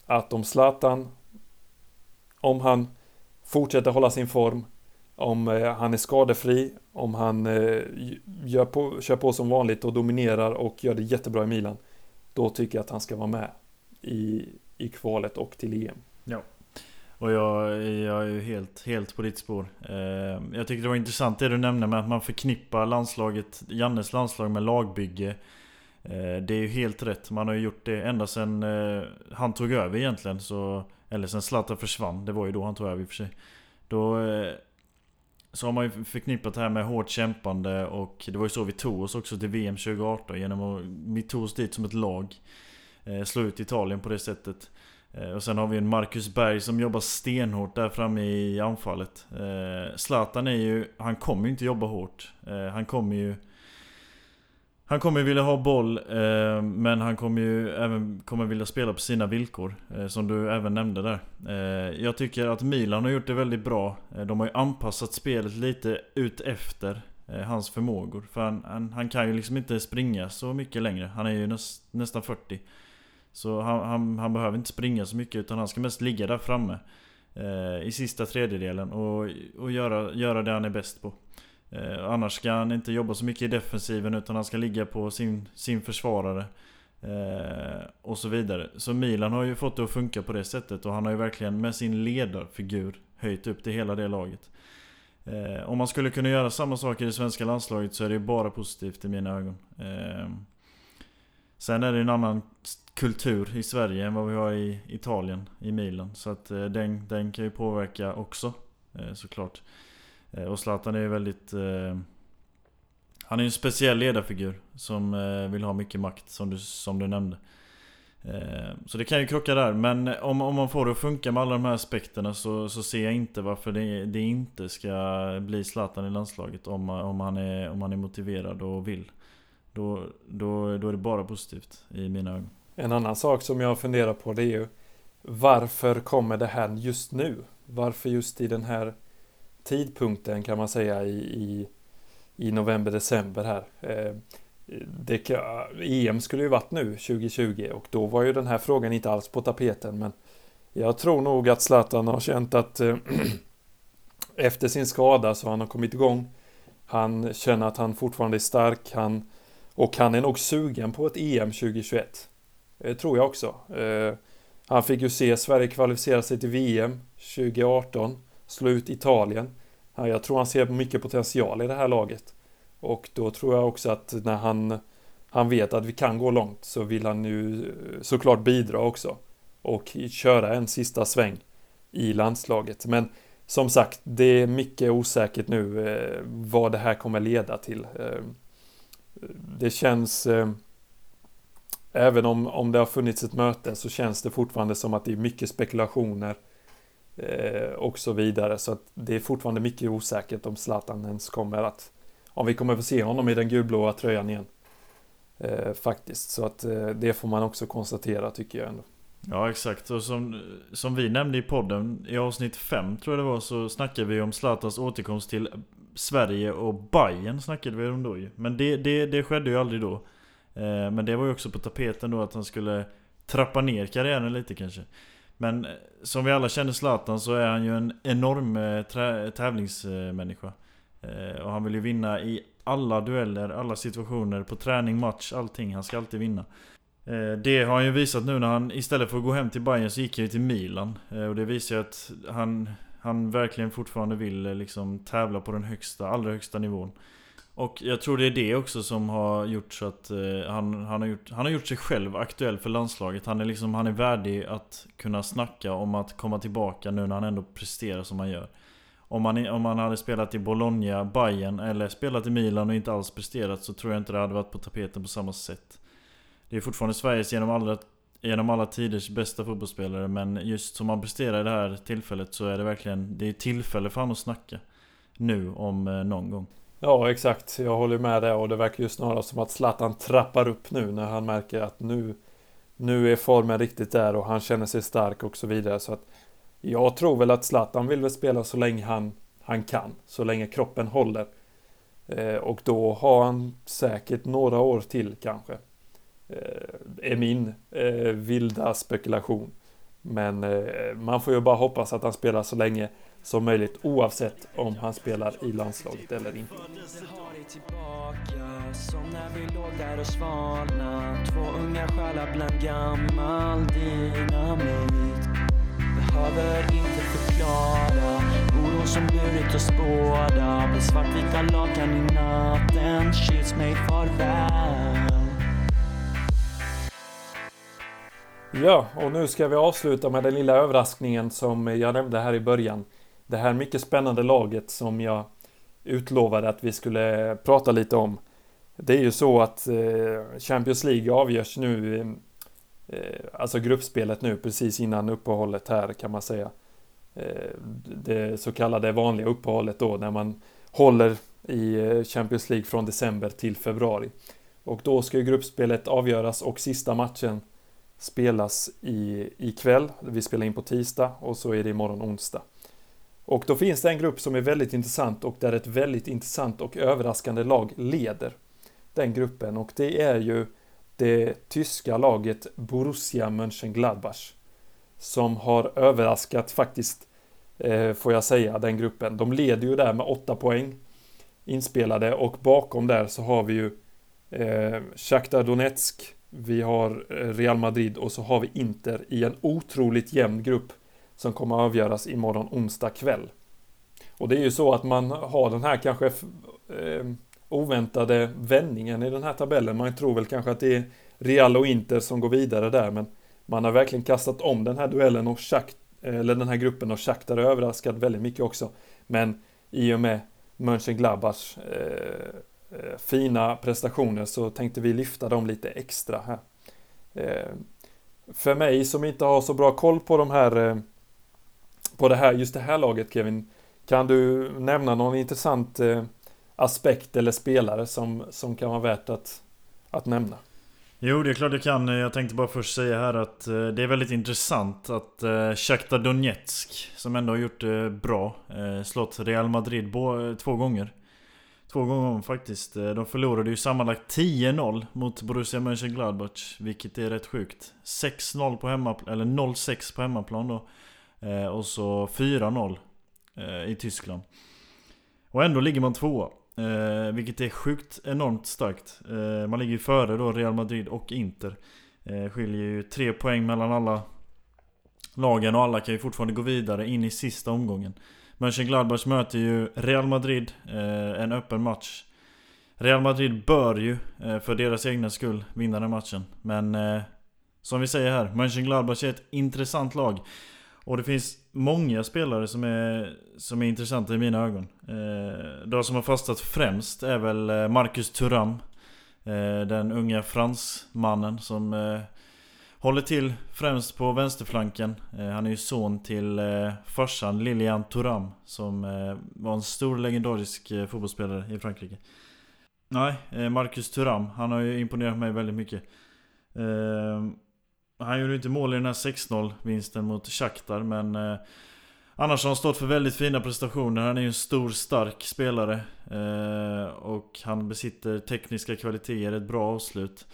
att om Zlatan, om han fortsätter hålla sin form, om eh, han är skadefri, om han eh, gör på, kör på som vanligt och dominerar och gör det jättebra i Milan, då tycker jag att han ska vara med i, i kvalet och till EM. Ja. Och jag, jag är ju helt, helt på ditt spår. Ehm, jag tycker det var intressant det du nämnde med att man förknippar landslaget, Jannes landslag med lagbygge. Ehm, det är ju helt rätt. Man har ju gjort det ända sedan eh, han tog över egentligen. Så, eller sen Zlatan försvann. Det var ju då han tog över i och för sig. Då eh, så har man ju förknippat det här med hårt kämpande och det var ju så vi tog oss också till VM 2018 genom att vi tog oss dit som ett lag. Ehm, slå ut Italien på det sättet. Eh, och sen har vi en Marcus Berg som jobbar stenhårt där framme i anfallet. Eh, Zlatan är ju, han kommer ju inte jobba hårt. Eh, han kommer ju han kommer vilja ha boll, eh, men han kommer ju även kommer vilja spela på sina villkor. Eh, som du även nämnde där. Jag tycker att Milan har gjort det väldigt bra. De har ju anpassat spelet lite ut efter hans förmågor. För han, han, han, kan ju liksom inte springa så mycket längre. Han är ju näst, nästan 40. Så han, han, han, behöver inte springa så mycket utan han ska mest ligga där framme. Eh, I sista tredjedelen och, och göra, göra det han är bäst på. Eh, annars ska han inte jobba så mycket i defensiven utan han ska ligga på sin, sin försvarare. Eh, och så vidare. Så Milan har ju fått det att funka på det sättet och han har ju verkligen med sin ledarfigur höjt upp det hela det laget. Eh, om man skulle kunna göra samma sak i det svenska landslaget så är det bara positivt i mina ögon. Eh, Sen är det en annan kultur i Sverige än vad vi har i Italien, i Milan. Så att eh, den, den kan ju påverka också eh, såklart. Eh, och Zlatan är ju väldigt... Eh, han är ju en speciell ledarfigur som eh, vill ha mycket makt som du, som du nämnde. Eh, så det kan ju krocka där, men om, om man får det att funka med alla de här aspekterna så, så ser jag inte varför det, det inte ska bli Zlatan i landslaget om, om, han är, om han är motiverad och vill. Då, då, då är det bara positivt i mina ögon. En annan sak som jag funderar på det är ju Varför kommer det här just nu? Varför just i den här tidpunkten kan man säga i, i, i november-december här? Eh, det, EM skulle ju varit nu 2020 och då var ju den här frågan inte alls på tapeten men jag tror nog att Zlatan har känt att eh, efter sin skada så han har kommit igång. Han känner att han fortfarande är stark han, och han är nog sugen på ett EM 2021. Det tror jag också. Eh, han fick ju se Sverige kvalificera sig till VM 2018. Slå ut Italien. Jag tror han ser mycket potential i det här laget. Och då tror jag också att när han, han vet att vi kan gå långt så vill han ju eh, såklart bidra också. Och köra en sista sväng i landslaget. Men som sagt, det är mycket osäkert nu eh, vad det här kommer leda till. Det känns eh, Även om, om det har funnits ett möte så känns det fortfarande som att det är mycket spekulationer eh, och så vidare. Så att det är fortfarande mycket osäkert om Zlatan ens kommer att... Om vi kommer få se honom i den gulblåa tröjan igen. Eh, faktiskt. Så att eh, det får man också konstatera tycker jag ändå. Ja exakt, och som, som vi nämnde i podden i avsnitt 5 tror jag det var så snackade vi om Zlatans återkomst till Sverige och Bayern snackade vi om då ju. Men det, det, det skedde ju aldrig då. Eh, men det var ju också på tapeten då att han skulle trappa ner karriären lite kanske. Men eh, som vi alla känner Zlatan så är han ju en enorm eh, tävlingsmänniska. Eh, och han vill ju vinna i alla dueller, alla situationer, på träning, match, allting. Han ska alltid vinna. Eh, det har han ju visat nu när han istället för att gå hem till Bayern så gick han ju till Milan. Och det visar ju att han, han verkligen fortfarande vill eh, liksom tävla på den högsta, allra högsta nivån. Och jag tror det är det också som har gjort så att eh, han, han, har gjort, han har gjort sig själv aktuell för landslaget. Han är liksom, han är värdig att kunna snacka om att komma tillbaka nu när han ändå presterar som han gör. Om han, om han hade spelat i Bologna, Bayern eller spelat i Milan och inte alls presterat så tror jag inte det hade varit på tapeten på samma sätt. Det är fortfarande Sveriges genom alla, genom alla tiders bästa fotbollsspelare men just som han presterar i det här tillfället så är det verkligen Det är tillfälle för honom att snacka. Nu om eh, någon gång. Ja, exakt. Jag håller med där och det verkar ju snarare som att Zlatan trappar upp nu när han märker att nu, nu är formen riktigt där och han känner sig stark och så vidare. Så att jag tror väl att Zlatan vill väl spela så länge han, han kan, så länge kroppen håller. Eh, och då har han säkert några år till kanske. Eh, är min eh, vilda spekulation. Men eh, man får ju bara hoppas att han spelar så länge som möjligt oavsett om han spelar i landslaget eller inte. Som när vi låg där och svalna Två unga själar bland gammal dynamit. Behöver inte förklara Oron som burit oss båda Blir svartvita lakan i natten. Kyss mig farväl. Ja, och nu ska vi avsluta med den lilla överraskningen som jag nämnde här i början det här mycket spännande laget som jag utlovade att vi skulle prata lite om. Det är ju så att eh, Champions League avgörs nu, eh, alltså gruppspelet nu precis innan uppehållet här kan man säga. Eh, det så kallade vanliga uppehållet då när man håller i Champions League från december till februari. Och då ska ju gruppspelet avgöras och sista matchen spelas i, ikväll. Vi spelar in på tisdag och så är det imorgon onsdag. Och då finns det en grupp som är väldigt intressant och där ett väldigt intressant och överraskande lag leder den gruppen och det är ju det tyska laget Borussia Mönchengladbach som har överraskat faktiskt eh, får jag säga den gruppen. De leder ju där med åtta poäng inspelade och bakom där så har vi ju eh, Shakhtar Donetsk vi har eh, Real Madrid och så har vi Inter i en otroligt jämn grupp som kommer att avgöras imorgon onsdag kväll. Och det är ju så att man har den här kanske eh, oväntade vändningen i den här tabellen. Man tror väl kanske att det är Real och Inter som går vidare där, men man har verkligen kastat om den här duellen och Shakhtar, eller den här gruppen och Shakhtar har överraskat väldigt mycket också. Men i och med Mönchengladbachs eh, Eh, fina prestationer så tänkte vi lyfta dem lite extra här. Eh, för mig som inte har så bra koll på de här eh, på det här, just det här laget Kevin, kan du nämna någon intressant aspekt eller spelare som, som kan vara värt att, att nämna? Jo, det är klart jag kan. Jag tänkte bara först säga här att det är väldigt intressant att Sjachtar Shakhtar Donetsk, som ändå har gjort det bra, slått Real Madrid två gånger. Två gånger om faktiskt. Eh, de förlorade ju sammanlagt 10-0 mot Borussia Mönchengladbach, vilket är rätt sjukt. 6-0 på hemmaplan, eller 0-6 på hemmaplan då. Eh, och så 4-0 eh, i Tyskland. Och ändå ligger man tvåa. Eh, vilket är sjukt enormt starkt. Eh, man ligger ju före då Real Madrid och Inter. Eh, skiljer ju tre poäng mellan alla lagen och alla kan ju fortfarande gå vidare in i sista omgången. Mönchengladbach möter ju Real Madrid, eh, en öppen match. Real Madrid bör ju, eh, för deras egna skull, vinna den matchen. Men eh, som vi säger här, Mönchengladbach är ett intressant lag. Och det finns många spelare som är, som är intressanta i mina ögon. Eh, de som har fastnat främst är väl eh, Marcus Thuram. Eh, den unga fransmannen som eh, håller till främst på vänsterflanken. Eh, han är ju son till eh, farsan Lilian Thuram som eh, var en stor legendarisk fotbollsspelare i Frankrike. Nej, Marcus Thuram. Han har ju imponerat mig väldigt mycket. Han gjorde inte mål i den här 6-0 vinsten mot Shakhtar men Annars har han stått för väldigt fina prestationer. Han är ju en stor, stark spelare. Eh, och han besitter tekniska kvaliteter, ett bra avslut.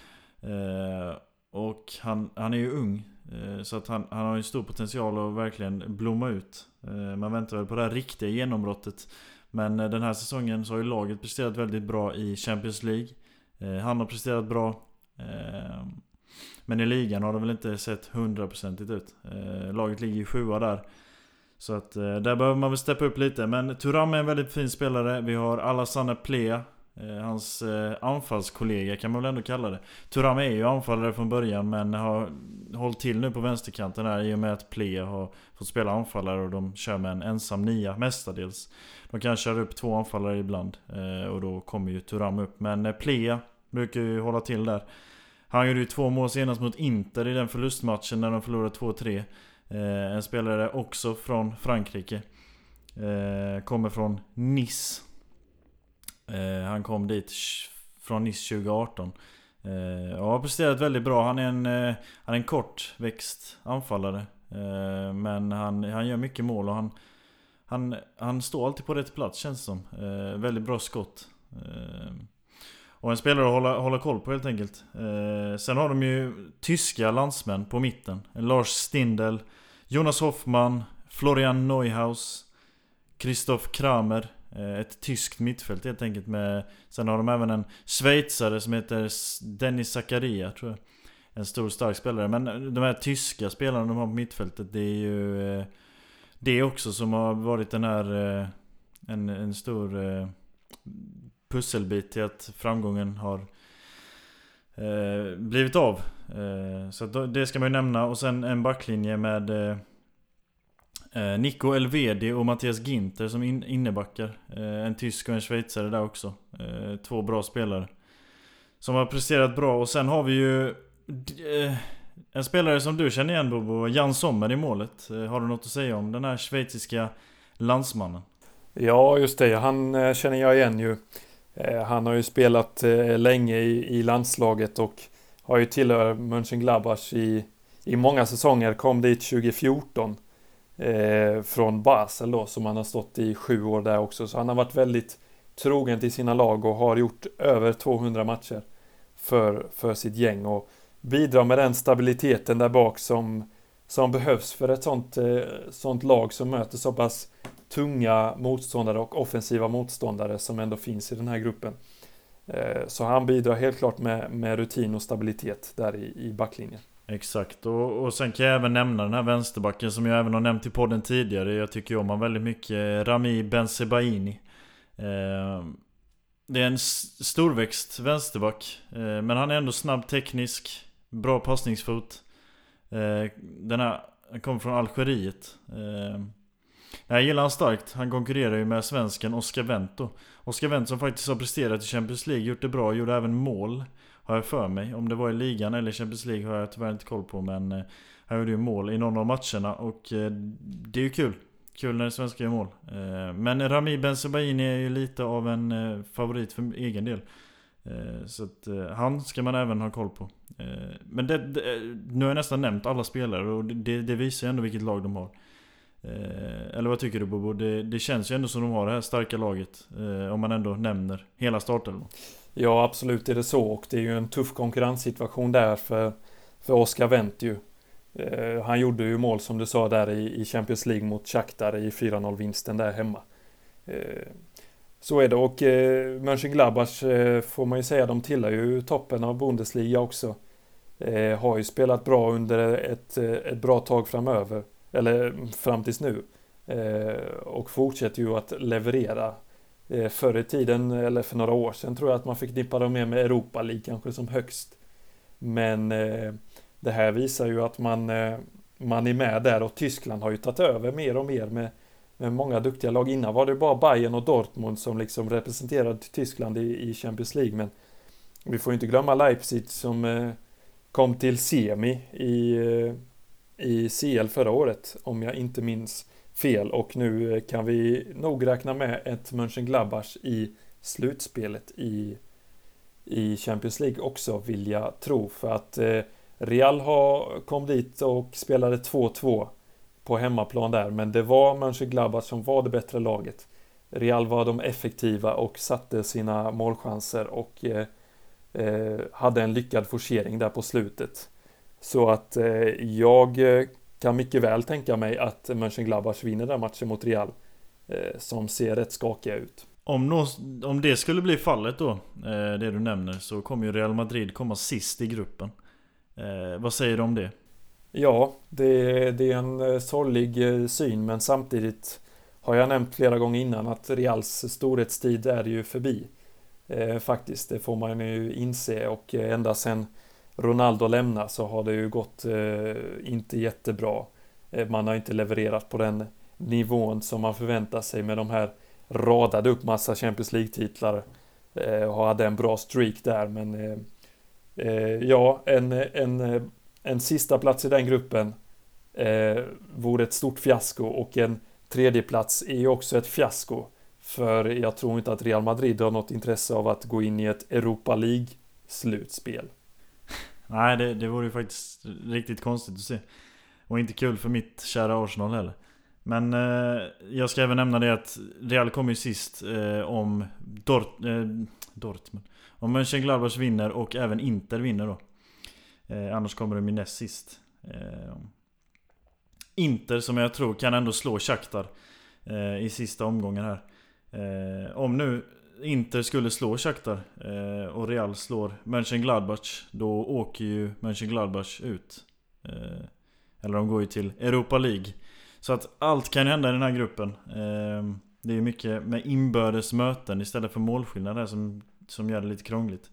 Eh, och han, han är ju ung. Eh, så att han, han har ju stor potential att verkligen blomma ut. Eh, man väntar väl på det här riktiga genombrottet. Men eh, den här säsongen så har ju laget presterat väldigt bra i Champions League. han har presterat bra. Men i ligan har det väl inte sett hundraprocentigt ut. Laget ligger ju sjua där. Så att där behöver man väl steppa upp lite. Men Turam är en väldigt fin spelare. Vi har Alassane Plea. Eh, hans eh, anfallskollega kan man väl ändå kalla det. Turam är ju anfallare från början men har hållit till nu på vänsterkanten här i och med att Plea har fått spela anfallare och de kör med en ensam nia mestadels. De kan köra upp två anfallare ibland eh, och då kommer ju Turam upp. Men eh, Plea brukar ju hålla till där. Han gjorde ju två mål senast mot Inter i den förlustmatchen när de förlorade 2-3. Eh, en spelare också från Frankrike. Eh, kommer från Nice. Eh, han kom dit från Nice 2018. Eh, och har presterat väldigt bra. Han är en, eh, han är en kortväxt anfallare. Eh, men han, han gör mycket mål och han, han, han står alltid på rätt plats känns det som. Eh, väldigt bra skott. Eh, och en spelare att hålla, hålla koll på helt enkelt. Sen har de ju tyska landsmän på mitten. Lars Stindel, Jonas Hoffman, Florian Neuhaus, Christoph Kramer. Eh, ett tyskt mittfält helt enkelt med... Sen har de även en schweizare som heter Dennis Zakaria tror jag. En stor stark spelare. Men eh, de här tyska spelarna de har på mittfältet det är ju... Eh, det också som har varit den här... En, en stor pusselbit till att framgången har blivit av. Så det ska man ju nämna. Och sen en backlinje med Eh, Nico Elvedi och Mattias Ginter som in, innebackar. Eh, en tysk och en schweizare där också. Eh, två bra spelare. Som har presterat bra. Och sen har vi ju eh, en spelare som du känner igen Bobo, Jan Sommer i målet. Eh, har du något att säga om den här schweiziska landsmannen? Ja, just det. Han känner jag igen ju. Eh, han har ju spelat eh, länge i, i landslaget och har ju tillhört Mönchengladbach i, i många säsonger. Kom dit 2014 eh, från Basel då, som han har stått i sju år där också. Så han har varit väldigt trogen till sina lag och har gjort över 200 matcher för, för sitt gäng och bidrar med den stabiliteten där bak som, som behövs för ett sånt, eh, sånt lag som möter så pass tunga motståndare och offensiva motståndare som ändå finns i den här gruppen. Eh, så han bidrar helt klart med, med rutin och stabilitet där i, i backlinjen. Exakt, och, och sen kan jag även nämna den här vänsterbacken som jag även har nämnt i podden tidigare. Jag tycker om honom väldigt mycket. Rami Benzebaini. Eh, det är en storväxt vänsterback. Eh, men han är ändå snabb, teknisk, bra passningsfot. Eh, den här, han kommer från Algeriet. Eh, jag gillar han starkt. Han konkurrerar ju med svensken Oscar Vento. Oscar Vento som faktiskt har presterat i Champions League, gjort det bra, gjorde även mål. Har jag för mig. Om det var i ligan eller Champions League har jag tyvärr inte koll på men eh, Han gjorde ju mål i någon av matcherna och eh, det är ju kul. Kul när svenskar gör mål. Eh, men Rami Benzebaini är ju lite av en favorit för egen del. Så att han ska man även ha koll på. Men det, det, nu har jag nästan nämnt alla spelare och det, det visar ju ändå vilket lag de har. Eller vad tycker du Bobo? Det, det känns ju ändå som de har det här starka laget. Om man ändå nämner hela startelvan. Ja, absolut är det så och det är ju en tuff konkurrenssituation där för, för Oscar Wendt ju. Eh, han gjorde ju mål som du sa där i, i Champions League mot Shakhtar i 4-0 vinsten där hemma. Eh, så är det och eh, Mönchengladbach eh, får man ju säga, de tillhör ju toppen av Bundesliga också. Eh, har ju spelat bra under ett, eh, ett bra tag framöver, eller fram tills nu. Eh, och fortsätter ju att leverera Eh, förr i tiden, eller för några år sedan, tror jag att man fick dippa dem med med Europa League kanske som högst. Men eh, det här visar ju att man, eh, man är med där och Tyskland har ju tagit över mer och mer med, med många duktiga lag. Innan var det bara Bayern och Dortmund som liksom representerade Tyskland i, i Champions League. Men vi får inte glömma Leipzig som kom till semi i, i CL förra året, om jag inte minns fel och nu kan vi nog räkna med ett Mönchengladbach i slutspelet i, i Champions League också vill jag tro för att eh, Real har, kom dit och spelade 2-2 på hemmaplan där men det var Mönchengladbach som var det bättre laget. Real var de effektiva och satte sina målchanser och eh, eh, hade en lyckad forcering där på slutet. Så att eh, jag eh, kan mycket väl tänka mig att Mönchengladbach vinner den matchen mot Real. Eh, som ser rätt skakiga ut. Om, nå, om det skulle bli fallet då, eh, det du nämner, så kommer ju Real Madrid komma sist i gruppen. Eh, vad säger du om det? Ja, det, det är en sorglig syn men samtidigt har jag nämnt flera gånger innan att Reals storhetstid är ju förbi. faktiskt, det får man ju inse och ända sen Ronaldo lämnar så har det ju gått eh, inte jättebra. Eh, man har inte levererat på den nivån som man förväntar sig med de här radade upp massa Champions League-titlar. Eh, och hade en bra streak där men eh, eh, ja, en, en, en sista plats i den gruppen eh, vore ett stort fiasko och en tredje plats är ju också ett fiasko. För jag tror inte att Real Madrid har något intresse av att gå in i ett Europa League-slutspel. Nej, det, det vore ju faktiskt riktigt konstigt att se. Och inte kul för mitt kära Arsenal heller. Men eh, jag ska även nämna det att Real kommer ju sist eh, om Dort, eh, Dortmund. Om Mönchengladbach vinner och även Inter vinner då. Eh, annars kommer de ju näst sist. Eh, Inter som jag tror kan ändå slå Shakhtar eh, i sista omgången här. Eh, om nu Inter skulle slå Shakhtar eh, och Real slår Mönchengladbach Då åker ju Mönchengladbach ut. Eh, Eller de går ju till Europa League. Så att allt kan hända i den här gruppen. Eh, Det är mycket med inbördes möten istället för målskillnader som, som gör det lite krångligt.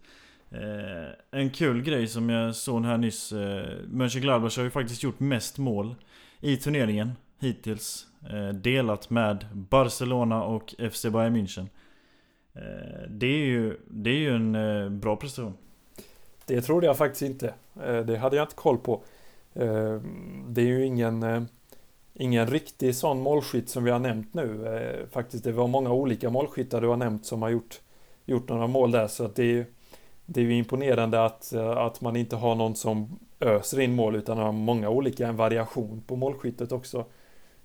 Eh, En kul grej som jag såg här nyss eh, Mönchengladbach har ju faktiskt gjort mest mål i turneringen hittills eh, Delat med Barcelona och FC Bayern München. Eh, Eh, det är ju, det är ju en eh, bra prestation. Det trodde jag faktiskt inte. Eh, det hade jag inte koll på. Det är ju ingen, ingen riktig sån målskytt som vi har nämnt nu. Faktiskt, det var många olika målskyttar du har nämnt som har gjort, gjort några mål där. Så att det, är, det är ju imponerande att, att man inte har någon som öser in mål utan har många olika, en variation på målskyttet också.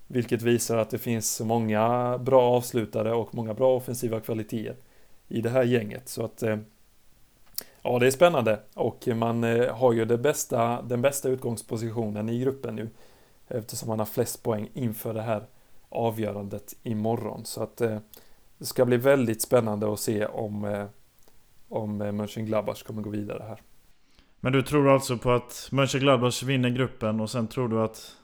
Vilket visar att det finns många bra avslutare och många bra offensiva kvaliteter i det här gänget. Så att eh, ja, det är spännande och man eh, har ju det bästa, den bästa utgångspositionen i gruppen nu eftersom man har flest poäng inför det här avgörandet imorgon. Så att eh, det ska bli väldigt spännande att se om om Mönchengladbach kommer gå vidare här. Men du tror alltså på att Mönchengladbach vinner gruppen och sen tror du att...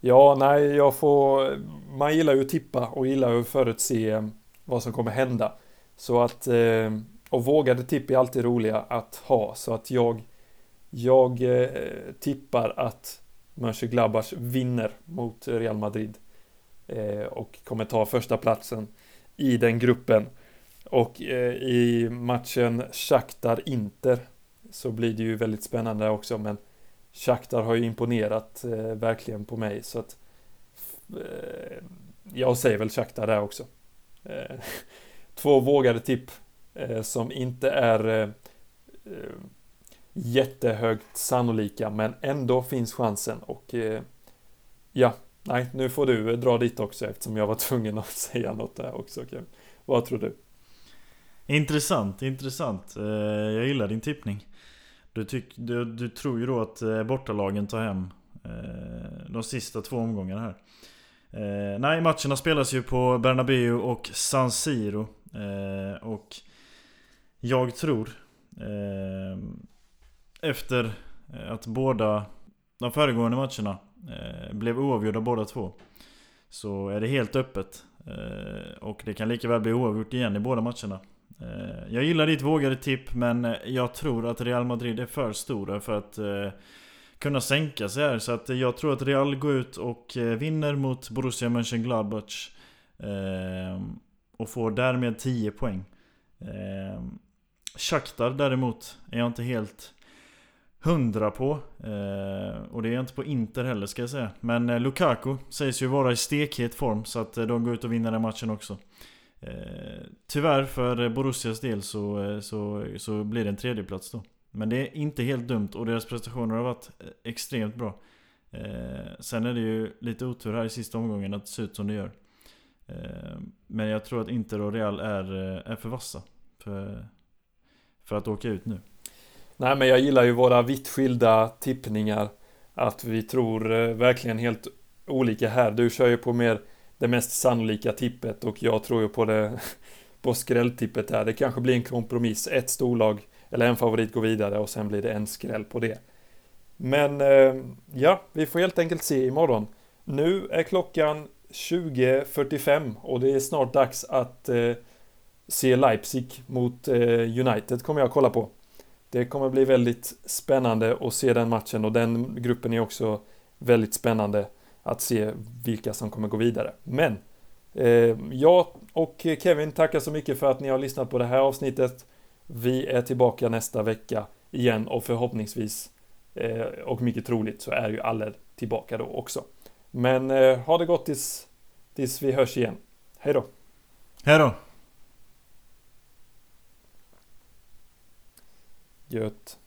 Ja, nej, jag får... Man gillar ju att tippa och gillar ju att förutse eh, vad som kommer hända. Så att... Eh, och vågade tipp är alltid roliga att ha, så att jag... Jag eh, tippar att Mönchengladbach vinner mot Real Madrid. Och kommer ta första platsen i den gruppen. Och i matchen Shakhtar-Inter så blir det ju väldigt spännande också men Shakhtar har ju imponerat eh, verkligen på mig så att eh, jag säger väl Shakhtar där också. Eh, två vågade tipp eh, som inte är eh, eh, jättehögt sannolika men ändå finns chansen och eh, ja, nej, nu får du eh, dra dit också eftersom jag var tvungen att säga något där också. Okay. Vad tror du? Intressant, intressant. Eh, jag gillar din tippning. Du, tyck, du, du tror ju då att eh, bortalagen tar hem eh, de sista två omgångarna här. Eh, nej, matcherna spelas ju på Bernabéu och San Siro. Eh, och jag tror eh, efter att båda de föregående matcherna eh, blev oavgjorda båda två. Så är det helt öppet. Eh, och det kan lika väl bli oavgjort igen i båda matcherna. Eh, jag gillar ditt vågade tipp men eh, jag tror att Real Madrid är för stora för att eh, kunna sänka sig här. Så att jag tror att Real går ut och vinner mot Borussia Mönchengladbach. Och får därmed 10 poäng. Shakhtar däremot är jag inte helt hundra på. och det är jag inte på Inter heller ska jag säga. Men Lukaku sägs ju vara i stekhet form så att de går ut och vinner den matchen också. Eh, tyvärr för Borussias del så, eh, så, så blir det en tredjeplats då. Men det är inte helt dumt och deras prestationer har varit eh, extremt bra. Eh, sen är det ju lite otur här i sista omgången att det ser ut som det gör. Eh, men jag tror att Inter och Real är, eh, är för vassa. För, för att åka ut nu. Nej men jag gillar ju våra vitt skilda tippningar. Att vi tror verkligen helt olika här. Du kör ju på mer det mest sannolika tippet och jag tror ju på det på skrälltippet här. Det kanske blir en kompromiss. Ett storlag eller en favorit går vidare och sen blir det en skräll på det. Men eh, ja, vi får helt enkelt se imorgon. Nu är klockan 20.45 och det är snart dags att eh, se Leipzig mot eh, United kommer jag kolla på. Det kommer bli väldigt spännande att se den matchen och den gruppen är också väldigt spännande att se vilka som kommer gå vidare. Men eh, jag och Kevin tackar så mycket för att ni har lyssnat på det här avsnittet. Vi är tillbaka nästa vecka igen och förhoppningsvis eh, och mycket troligt så är ju alla tillbaka då också. Men eh, ha det gott tills, tills vi hörs igen. Hej då! Hej då! Gött.